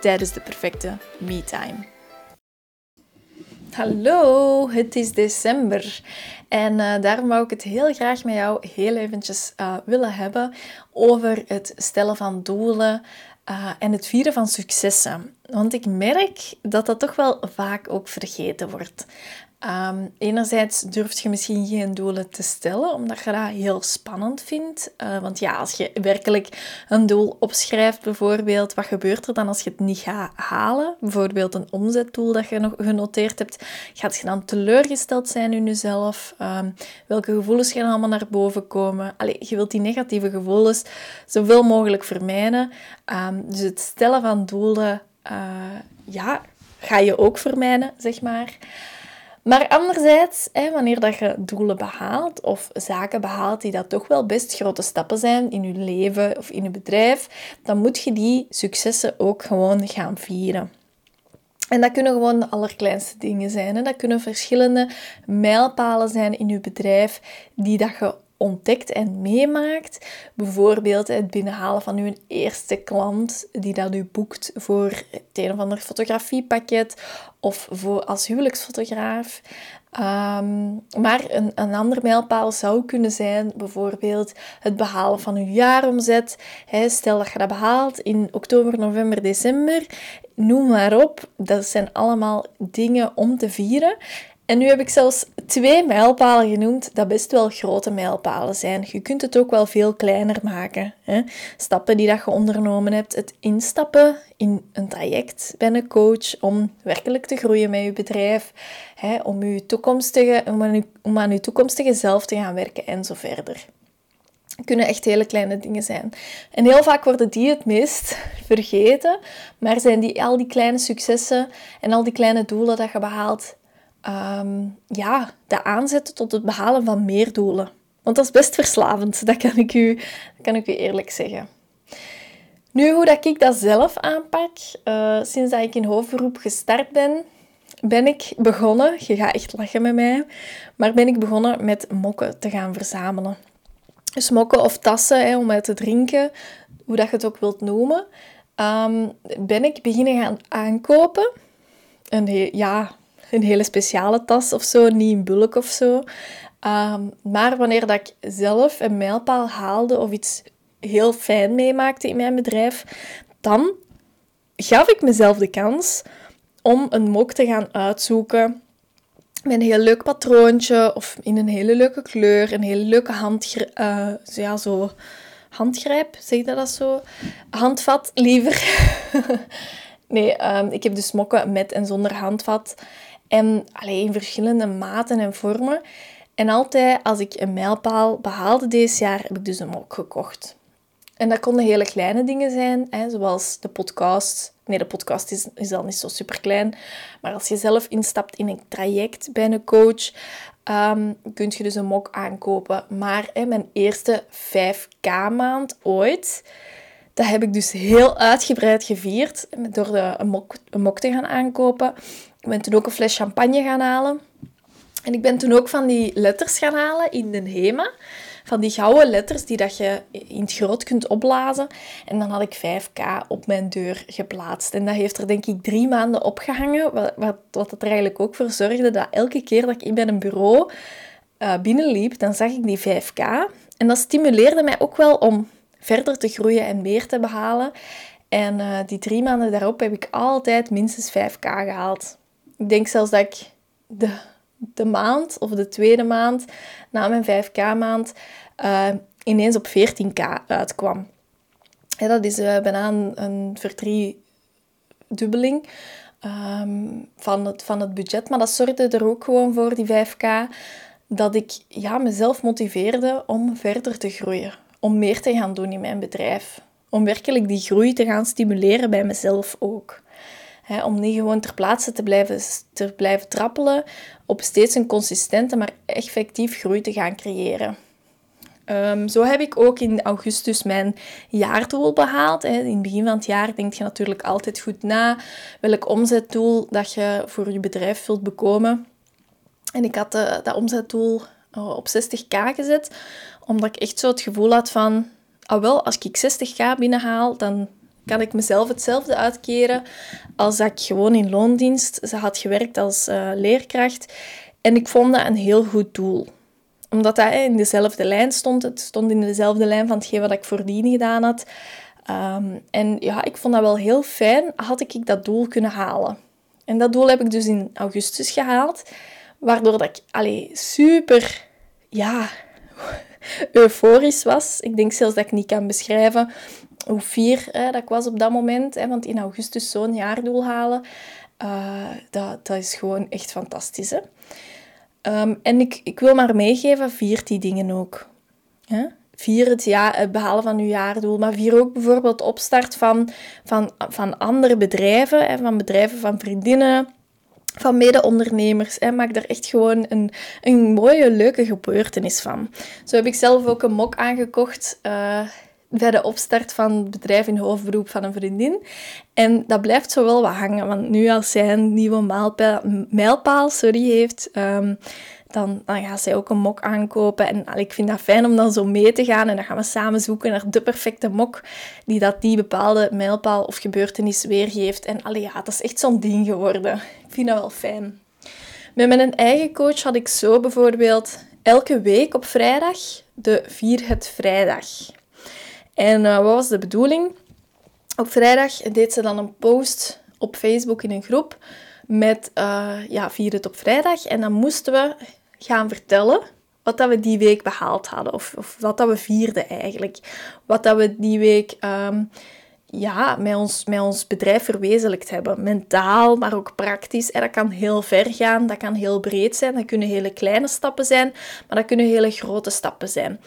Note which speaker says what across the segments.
Speaker 1: tijdens de perfecte me-time. Hallo, het is december en uh, daarom wou ik het heel graag met jou heel eventjes uh, willen hebben over het stellen van doelen uh, en het vieren van successen. Want ik merk dat dat toch wel vaak ook vergeten wordt. Um, enerzijds durf je misschien geen doelen te stellen, omdat je dat heel spannend vindt. Uh, want ja, als je werkelijk een doel opschrijft, bijvoorbeeld, wat gebeurt er dan als je het niet gaat halen? Bijvoorbeeld een omzetdoel dat je nog genoteerd hebt. Gaat je dan teleurgesteld zijn in jezelf? Um, welke gevoelens gaan allemaal naar boven komen? Allee, je wilt die negatieve gevoelens zoveel mogelijk vermijden. Um, dus het stellen van doelen, uh, ja, ga je ook vermijden, zeg maar. Maar anderzijds, hè, wanneer dat je doelen behaalt of zaken behaalt die dat toch wel best grote stappen zijn in je leven of in je bedrijf, dan moet je die successen ook gewoon gaan vieren. En dat kunnen gewoon de allerkleinste dingen zijn. Hè. Dat kunnen verschillende mijlpalen zijn in je bedrijf die dat je ontdekt en meemaakt. Bijvoorbeeld het binnenhalen van uw eerste klant die dat u boekt voor het een of ander fotografiepakket of voor als huwelijksfotograaf. Um, maar een, een ander mijlpaal zou kunnen zijn bijvoorbeeld het behalen van uw jaaromzet. stel dat je dat behaalt in oktober, november, december. Noem maar op. Dat zijn allemaal dingen om te vieren. En nu heb ik zelfs twee mijlpalen genoemd, dat best wel grote mijlpalen zijn. Je kunt het ook wel veel kleiner maken. Hè? Stappen die dat je ondernomen hebt, het instappen in een traject bij een coach om werkelijk te groeien met je bedrijf, hè? Om, je toekomstige, om, aan je, toekomstige zelf te gaan werken en zo verder. Het kunnen echt hele kleine dingen zijn. En heel vaak worden die het meest vergeten, maar zijn die, al die kleine successen en al die kleine doelen dat je behaalt, um, ja, de aanzetten tot het behalen van meer doelen. Want dat is best verslavend, dat kan ik u, kan ik u eerlijk zeggen. Nu, hoe dat ik dat zelf aanpak, uh, sinds dat ik in hoofdberoep gestart ben, ben ik begonnen, je gaat echt lachen met mij, maar ben ik begonnen met mokken te gaan verzamelen. Dus mokken of tassen hè, om uit te drinken, hoe dat je het ook wilt noemen, um, ben ik beginnen gaan aankopen. En ja, een hele speciale tas of zo, niet een bulk of zo. Ehm, maar wanneer dat ik zelf een mijlpaal haalde of iets heel fijn meemaakte in mijn bedrijf, dan gaf ik mezelf de kans om een mok te gaan uitzoeken met een heel leuk patroontje of in een hele leuke kleur, een hele leuke uh, ja, zo handgrijp, zeg dat dat zo? Handvat, liever. nee, um, ik heb dus mokken met en zonder handvat. En in verschillende maten en vormen. En altijd als ik een mijlpaal behaalde deze jaar, heb ik dus een mok gekocht. En dat konden hele kleine dingen zijn, hè, zoals de podcast. Nee, de podcast is, is al niet zo super klein. Maar als je zelf instapt in een traject bij een coach, um, kun je dus een mok aankopen. Maar mijn eerste 5K maand ooit, dat heb ik dus heel uitgebreid gevierd door de, een, mok, een mok te gaan aankopen. Ik ben toen ook een fles champagne gaan halen. En ik ben toen ook van die letters gaan halen in de HEMA. Van die gouden letters die dat je in het groot kunt opblazen. En dan had ik 5K op mijn deur geplaatst. En dat heeft er denk ik drie maanden opgehangen. Wat, wat, wat er eigenlijk ook voor zorgde dat elke keer dat ik in bij een bureau uh, binnenliep, dan zag ik die 5K. En dat stimuleerde mij ook wel om verder te groeien en meer te behalen. En uh, die drie maanden daarop heb ik altijd minstens 5K gehaald. Ik denk zelfs dat ik de, de maand of de tweede maand na mijn 5K-maand uh, ineens op 14K uitkwam. Dat is uh, bijna een, een verdriedubbeling um, van, het, van het budget. Maar dat zorgde er ook gewoon voor, die 5K, dat ik ja, mezelf motiveerde om verder te groeien. Om meer te gaan doen in mijn bedrijf. Om werkelijk die groei te gaan stimuleren bij mezelf ook. Om niet gewoon ter plaatse te blijven, te blijven trappelen, op steeds een consistente, maar effectief groei te gaan creëren. Ehm, zo heb ik ook in augustus mijn jaardoel behaald. In het begin van het jaar denk je natuurlijk altijd goed na welk omzetdoel dat je voor je bedrijf wilt bekomen. En ik had uh, dat omzetdoel uh, op 60k gezet, omdat ik echt zo het gevoel had van, ah wel, als ik 60k binnenhaal, dan kan ik mezelf hetzelfde uitkeren als dat ik gewoon in loondienst ze had gewerkt als uh, leerkracht. En ik vond dat een heel goed doel omdat dat in dezelfde lijn stond. Het stond in dezelfde lijn van hetgeen wat ik voordien gedaan had. Um, en ja, ik vond dat wel heel fijn, had ik dat doel kunnen halen. En dat doel heb ik dus in augustus gehaald. Waardoor dat ik allee, super ja, euforisch was. Ik denk zelfs dat ik niet kan beschrijven hoe fier hè, dat ik was op dat moment. Want in augustus zo'n jaardoel halen, uh, dat, dat is gewoon echt fantastisch. Hè? Ehm, en ik, ik wil maar meegeven, vier die dingen ook. Hè? Vier het, behalen van uw jaardoel, maar vier ook bijvoorbeeld opstart van, van, van andere bedrijven, hè, van bedrijven van vriendinnen, van mede-ondernemers. Hè. Maak daar echt gewoon een, een mooie, leuke gebeurtenis van. Zo heb ik zelf ook een mok aangekocht. Uh, bij de opstart van het bedrijf in hoofdberoep van een vriendin. En dat blijft zo wel wat hangen, want nu als zij een nieuwe mijlpaal, mijlpaal sorry, heeft, um, dan, dan gaat zij ook een mok aankopen. En ik vind dat fijn om dan zo mee te gaan en dan gaan we samen zoeken naar de perfecte mok die dat die bepaalde mijlpaal of gebeurtenis weergeeft. En allee, ja, dat is echt zo'n ding geworden. Ik vind dat wel fijn. Met mijn eigen coach had ik zo bijvoorbeeld elke week op vrijdag de Vier het Vrijdag. En uh, wat was de bedoeling? Op vrijdag deed ze dan een post op Facebook in een groep met uh, ja, Vier het op vrijdag. En dan moesten we gaan vertellen wat dat we die week behaald hadden. Of, of wat dat we vierden eigenlijk. Wat dat we die week um, ja, met, ons, met ons bedrijf verwezenlijkt hebben. Mentaal, maar ook praktisch. En dat kan heel ver gaan, dat kan heel breed zijn. Dat kunnen hele kleine stappen zijn, maar dat kunnen hele grote stappen zijn.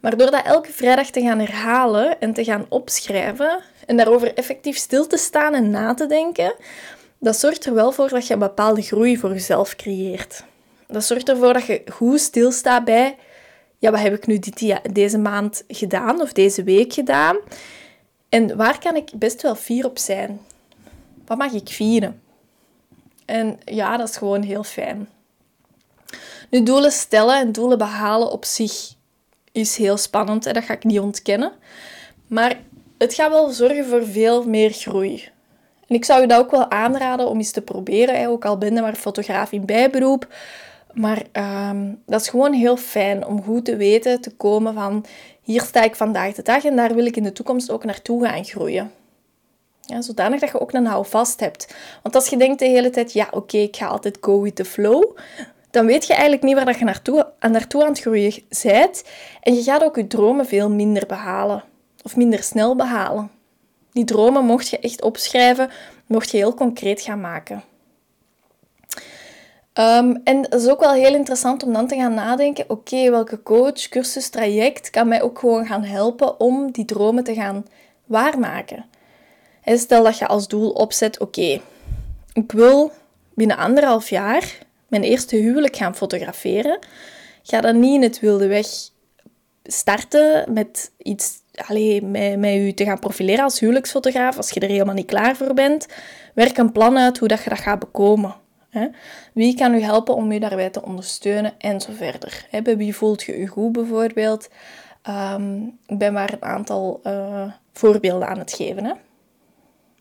Speaker 1: Maar door dat elke vrijdag te gaan herhalen en te gaan opschrijven en daarover effectief stil te staan en na te denken, dat zorgt er wel voor dat je een bepaalde groei voor jezelf creëert. Dat zorgt ervoor dat je goed stilstaat bij, ja, wat heb ik nu dit, deze maand gedaan of deze week gedaan? En waar kan ik best wel fier op zijn? Wat mag ik vieren? En ja, dat is gewoon heel fijn. Nu, doelen stellen en doelen behalen op zich is heel spannend en dat ga ik niet ontkennen. Maar het gaat wel zorgen voor veel meer groei. En ik zou je dat ook wel aanraden om eens te proberen, ook al ben je maar fotograaf in bijberoep. Maar ehm, dat is gewoon heel fijn om goed te weten te komen van hier sta ik vandaag de dag en daar wil ik in de toekomst ook naartoe gaan groeien. Ja, zodanig dat je ook een houvast hebt. Want als je denkt de hele tijd, ja oké, ik ga altijd go with the flow, dan weet je eigenlijk niet waar dat je naartoe, aan, naartoe aan het groeien bent. En je gaat ook je dromen veel minder behalen. Of minder snel behalen. Die dromen mocht je echt opschrijven, mocht je heel concreet gaan maken. Ehm, en het is ook wel heel interessant om dan te gaan nadenken: oké, welke coach, cursus, traject kan mij ook gewoon gaan helpen om die dromen te gaan waarmaken? En stel dat je als doel opzet: oké, ik wil binnen anderhalf jaar mijn eerste huwelijk gaan fotograferen. Ga dan niet in het wilde weg starten met iets, alleen met, met je te gaan profileren als huwelijksfotograaf als je er helemaal niet klaar voor bent. Werk een plan uit hoe dat je dat gaat bekomen. Wie kan u helpen om u daarbij te ondersteunen en zo verder? Bij wie voelt je u goed bijvoorbeeld? Um, ik ben maar een aantal uh, voorbeelden aan het geven. Hè?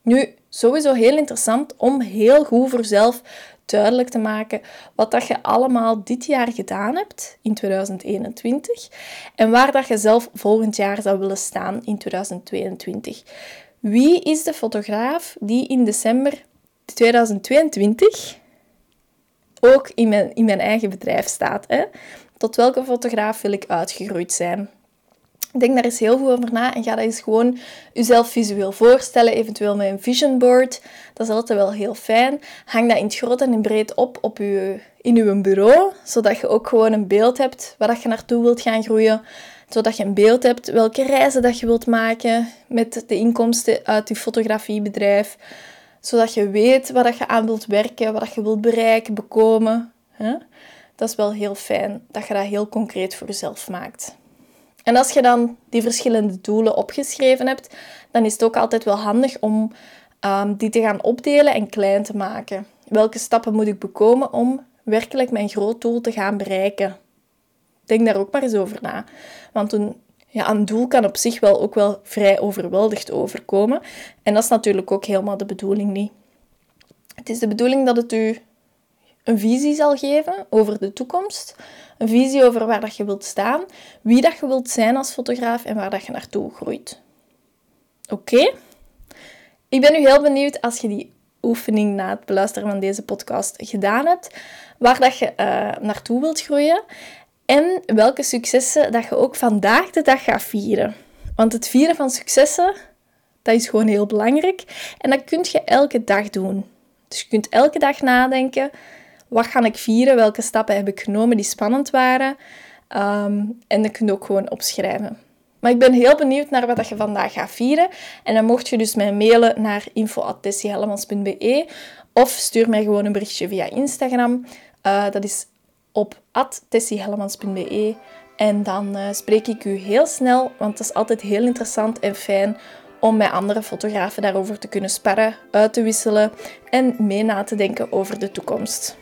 Speaker 1: Nu, sowieso heel interessant om heel goed voor jezelf duidelijk te maken wat dat je allemaal dit jaar gedaan hebt in 2021 en waar dat je zelf volgend jaar zou willen staan in 2022. Wie is de fotograaf die in december 2022 ook in mijn, in mijn eigen bedrijf staat? Hè? Tot welke fotograaf wil ik uitgegroeid zijn? Denk daar eens heel goed over na en ga dat eens gewoon jezelf visueel voorstellen, eventueel met een vision board. Dat is altijd wel heel fijn. Hang dat in het groot en in breed op, op je, in je bureau, zodat je ook gewoon een beeld hebt waar je naartoe wilt gaan groeien. Zodat je een beeld hebt welke reizen dat je wilt maken met de inkomsten uit je fotografiebedrijf. Zodat je weet wat je aan wilt werken, wat je wilt bereiken, bekomen. Dat is wel heel fijn dat je dat heel concreet voor jezelf maakt. En als je dan die verschillende doelen opgeschreven hebt, dan is het ook altijd wel handig om um, die te gaan opdelen en klein te maken. Welke stappen moet ik bekomen om werkelijk mijn groot doel te gaan bereiken? Denk daar ook maar eens over na. Want een, ja, een doel kan op zich wel ook wel vrij overweldigd overkomen. En dat is natuurlijk ook helemaal de bedoeling niet. Het is de bedoeling dat het u een visie zal geven over de toekomst. Een visie over waar dat je wilt staan, wie dat je wilt zijn als fotograaf en waar dat je naartoe groeit. Oké? Ik ben nu heel benieuwd als je die oefening na het beluisteren van deze podcast gedaan hebt, waar dat je uh, naartoe wilt groeien en welke successen dat je ook vandaag de dag gaat vieren. Want het vieren van successen, dat is gewoon heel belangrijk en dat kun je elke dag doen. Dus je kunt elke dag nadenken, wat ga ik vieren? Welke stappen heb ik genomen die spannend waren? Ehm, en dat kun je ook gewoon opschrijven. Maar ik ben heel benieuwd naar wat je vandaag gaat vieren. En dan mocht je dus mij mailen naar info.tessiehellemans.be of stuur mij gewoon een berichtje via Instagram. Uh, dat is op tessiehellemans.be. En dan uh, spreek ik u heel snel, want het is altijd heel interessant en fijn om met andere fotografen daarover te kunnen sparren, uit te wisselen en mee na te denken over de toekomst.